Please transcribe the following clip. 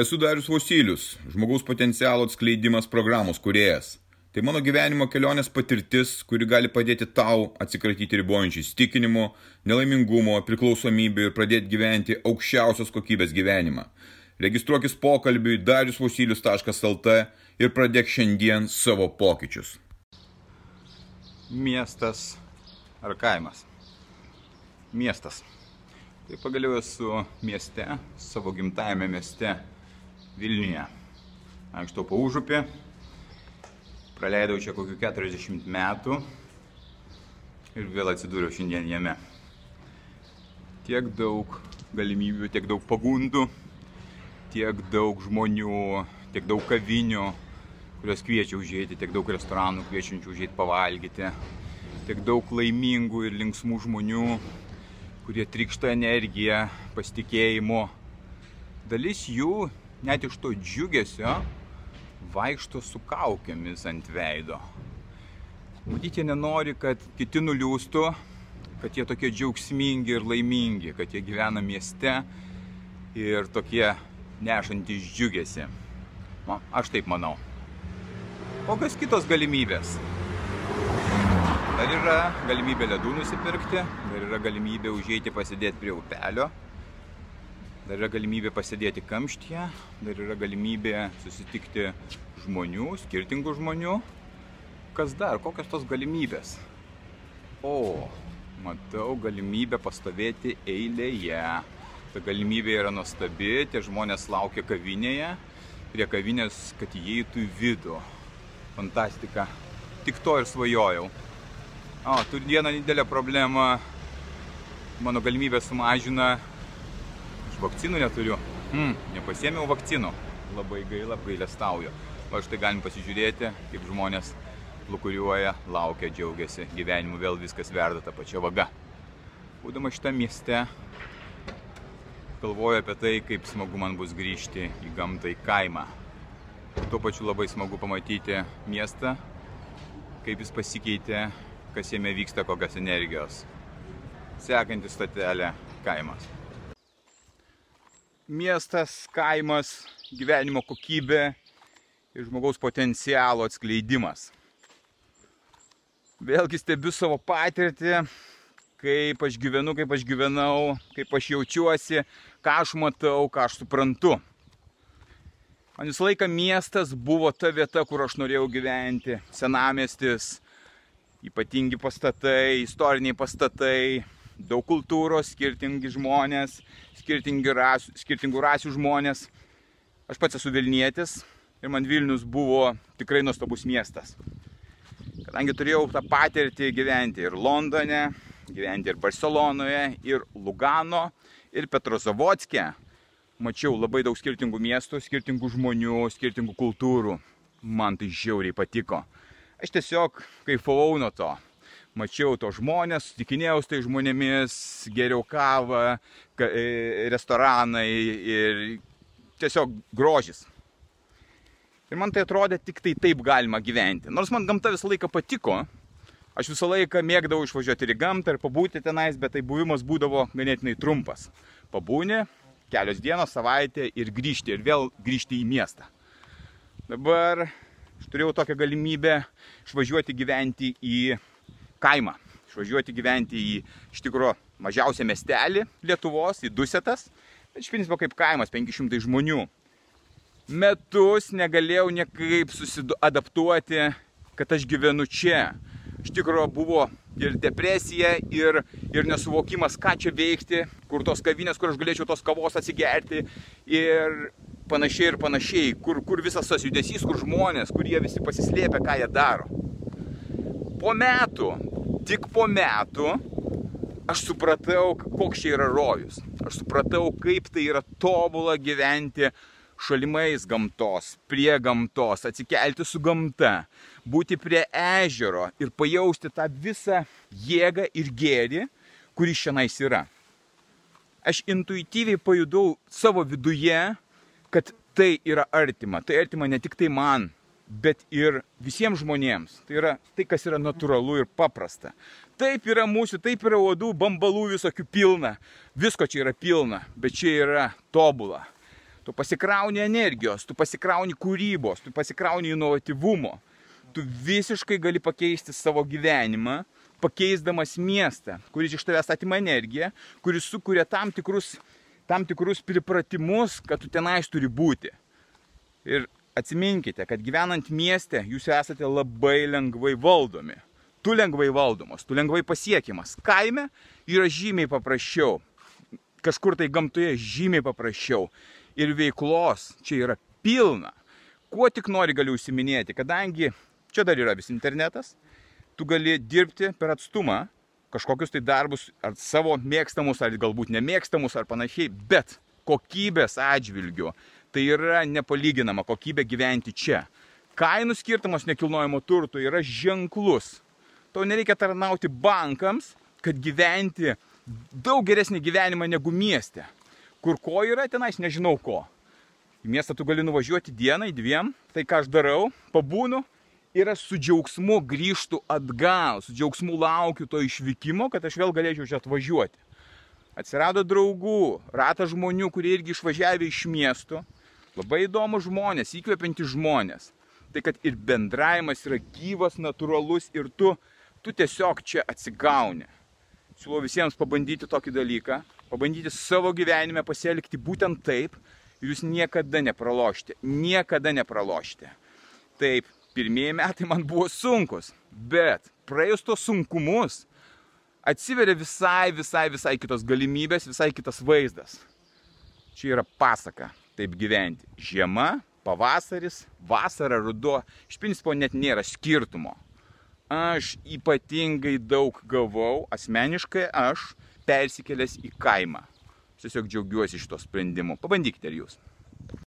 Esu Darius Vosilius, žmogaus potencialo atskleidimas programos kuriejas. Tai mano gyvenimo kelionės patirtis, kuri gali padėti tau atsikratyti ribojančių įstikinimų, nelaimingumo, priklausomybių ir pradėti gyventi aukščiausios kokybės gyvenimą. Registruokis pokalbiui dariusvosilius.lt ir pradėk šiandien savo pokyčius. Miestas ar kaimas? Miestas. Tai pagaliau esu mieste, savo gimtajame mieste Vilniuje. Ankštau po užupį, praleidau čia kokiu 40 metų ir vėl atsidūriau šiandien jame. Tiek daug galimybių, tiek daug pagundų, tiek daug žmonių, tiek daug kavinių, kurios kviečia užėjti, tiek daug restoranų kviečiančių užėjti pavalgyti, tiek daug laimingų ir linksmų žmonių, kurie trikšta energiją, pasitikėjimu. Dalis jų net iš to džiugesio vaikšto su kaukėmis ant veido. Matyt, jie nenori, kad kiti nuliūstų, kad jie tokie džiaugsmingi ir laimingi, kad jie gyvena mieste ir tokie nešantis džiugesi. Na, aš taip manau. Kokios kitos galimybės? Dar yra galimybė ledų nusipirkti, dar yra galimybė užėjti pasidėti prie upelio, dar yra galimybė pasidėti kamštyje, dar yra galimybė susitikti žmonių, skirtingų žmonių. Kas dar? Kokios tos galimybės? O, matau galimybę pastovėti eilėje. Ta galimybė yra nuostabi, tie žmonės laukia kavinėje, prie kavinės, kad įeitų į vidų. Fantastika. Tik to ir svajojau. O, turiu vieną didelę problemą. Mano galimybę sumažina. Vakcinų neturiu. Hmm, nepasėmiau vakcinų. Labai gaila, gailestauju. O štai galim pasižiūrėti, kaip žmonės lukuriuoja, laukia, džiaugiasi. Gyvenimu vėl viskas verda tą pačią vagą. Būdama šitą mieste, galvoju apie tai, kaip smagu man bus grįžti į gamtą, į kaimą. Tuo pačiu labai smagu pamatyti miestą, kaip jis pasikeitė kas jame vyksta, kokios energijos. Sekanti statelė - kaimas. Miestas, kaimas, gyvenimo kokybė ir žmogaus potencialo atskleidimas. Vėlgi stebiu savo patirtį, kaip aš gyvenu, kaip aš gyvenau, kaip aš jaučiuosi, ką aš matau, ką aš suprantu. Man visą laiką miestas buvo ta vieta, kur aš norėjau gyventi. Senamestis, ypatingi pastatai, istoriniai pastatai, daug kultūros, skirtingi žmonės, rasių, skirtingų rasių žmonės. Aš pats esu Vilnietis ir man Vilnius buvo tikrai nuostabus miestas. Kadangi turėjau tą patirtį gyventi ir Londone, gyventi ir Barcelonoje, ir Lugano, ir Petrozavodskė, mačiau labai daug skirtingų miestų, skirtingų žmonių, skirtingų kultūrų. Man tai žiauriai patiko. Aš tiesiog kaifavau nuo to. Mačiau to žmonės, sutikinėjau su tai žmonėmis, geriau kavą, ka, e, restoranai ir tiesiog grožis. Ir man tai atrodė tik tai taip galima gyventi. Nors man gamta visą laiką patiko, aš visą laiką mėgdavau išvažiuoti ir į gamtą ir pabūti tenais, bet tai buvimas būdavo ganėtinai trumpas. Pabūni, kelios dienos, savaitė ir grįžti ir vėl grįžti į miestą. Dabar aš turėjau tokią galimybę išvažiuoti gyventi į kaimą. Išvažiuoti gyventi į iš tikrųjų mažiausią miestelį Lietuvos, į Dusetas. Bet iš principo kaip kaimas, 500 žmonių. Metus negalėjau niekaip susiadaptuoti, kad aš gyvenu čia. Iš tikrųjų buvo ir depresija, ir, ir nesuvokimas, ką čia veikti, kur tos kavinės, kur aš galėčiau tos kavos atsigerti. Ir panašiai ir panašiai, kur, kur visas tas judesys, kur žmonės, kur jie visi pasislėpia, ką jie daro. Po metų, tik po metų, aš supratau, koks čia yra rojus. Aš supratau, kaip tai yra tobula gyventi šalimais gamtos, prie gamtos, atsikelti su gamta, būti prie ežero ir pajausti tą visą jėgą ir gėrį, kuris šiandien yra. Aš intuityviai pajudau savo viduje, kad tai yra artima. Tai artima ne tik tai man, bet ir visiems žmonėms. Tai yra tai, kas yra natūralu ir paprasta. Taip yra mūsų, taip yra uodų, bambalų visokių pilna. Visko čia yra pilna, bet čia yra tobula. Tu pasikrauni energijos, tu pasikrauni kūrybos, tu pasikrauni inovatyvumo. Tu visiškai gali pakeisti savo gyvenimą, pakeisdamas miestą, kuris iš tavęs atima energiją, kuris sukuria tam tikrus, tam tikrus pripratimus, kad tu tenais turi būti. Ir Atsiminkite, kad gyvenant mieste jūs esate labai lengvai valdomi. Tu lengvai valdomas, tu lengvai pasiekiamas. Kaime yra žymiai paprasčiau. Kažkur tai gamtoje žymiai paprasčiau. Ir veiklos čia yra pilna. Kuo tik nori gali užsiminėti, kadangi čia dar yra vis internetas, tu gali dirbti per atstumą, kažkokius tai darbus, ar savo mėgstamus, ar galbūt nemėgstamus, ar panašiai, bet kokybės atžvilgiu tai yra nepalyginama kokybė gyventi čia. Kainų skirtumas nekilnojamo turto yra ženklus. Tau nereikia tarnauti bankams, kad gyventi daug geresnį gyvenimą negu mieste. Kur ko yra tenais, nežinau ko. Į miestą tu gali nuvažiuoti dienai, dviem, tai ką aš darau, pabūnu ir aš su džiaugsmu grįžtu atgal, su džiaugsmu laukiu to išvykimo, kad aš vėl galėčiau čia atvažiuoti. Atsirado draugų, ratas žmonių, kurie irgi išvažiavė iš miestų, Labai įdomus žmonės, įkvepiantys žmonės. Tai kad ir bendravimas yra gyvas, natūralus ir tu, tu tiesiog čia atsigauni. Siūlau visiems pabandyti tokį dalyką, pabandyti savo gyvenime pasielgti būtent taip ir jūs niekada nepralošite, niekada nepralošite. Taip, pirmieji metai man buvo sunkus, bet praėjus tos sunkumus atsiveria visai, visai, visai kitos galimybės, visai kitas vaizdas. Čia yra pasaka taip gyventi. Žiema, pavasaris, vasara, ruduo, iš principo net nėra skirtumo. Aš ypatingai daug gavau, asmeniškai aš persikėlęs į kaimą. Tiesiog džiaugiuosi šito sprendimu. Pabandykite ir jūs.